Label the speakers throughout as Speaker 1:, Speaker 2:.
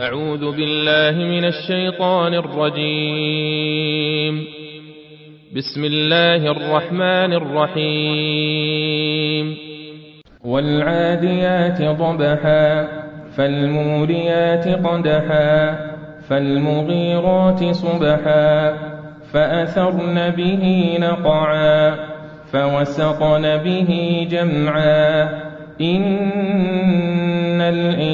Speaker 1: أعوذ بالله من الشيطان الرجيم. بسم الله الرحمن الرحيم. والعاديات ضبحا فالموريات قدحا فالمغيرات صبحا فأثرن به نقعا فوسطن به جمعا. إن الإنسان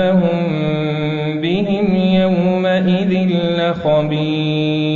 Speaker 1: ربهم بهم يومئذ لخبير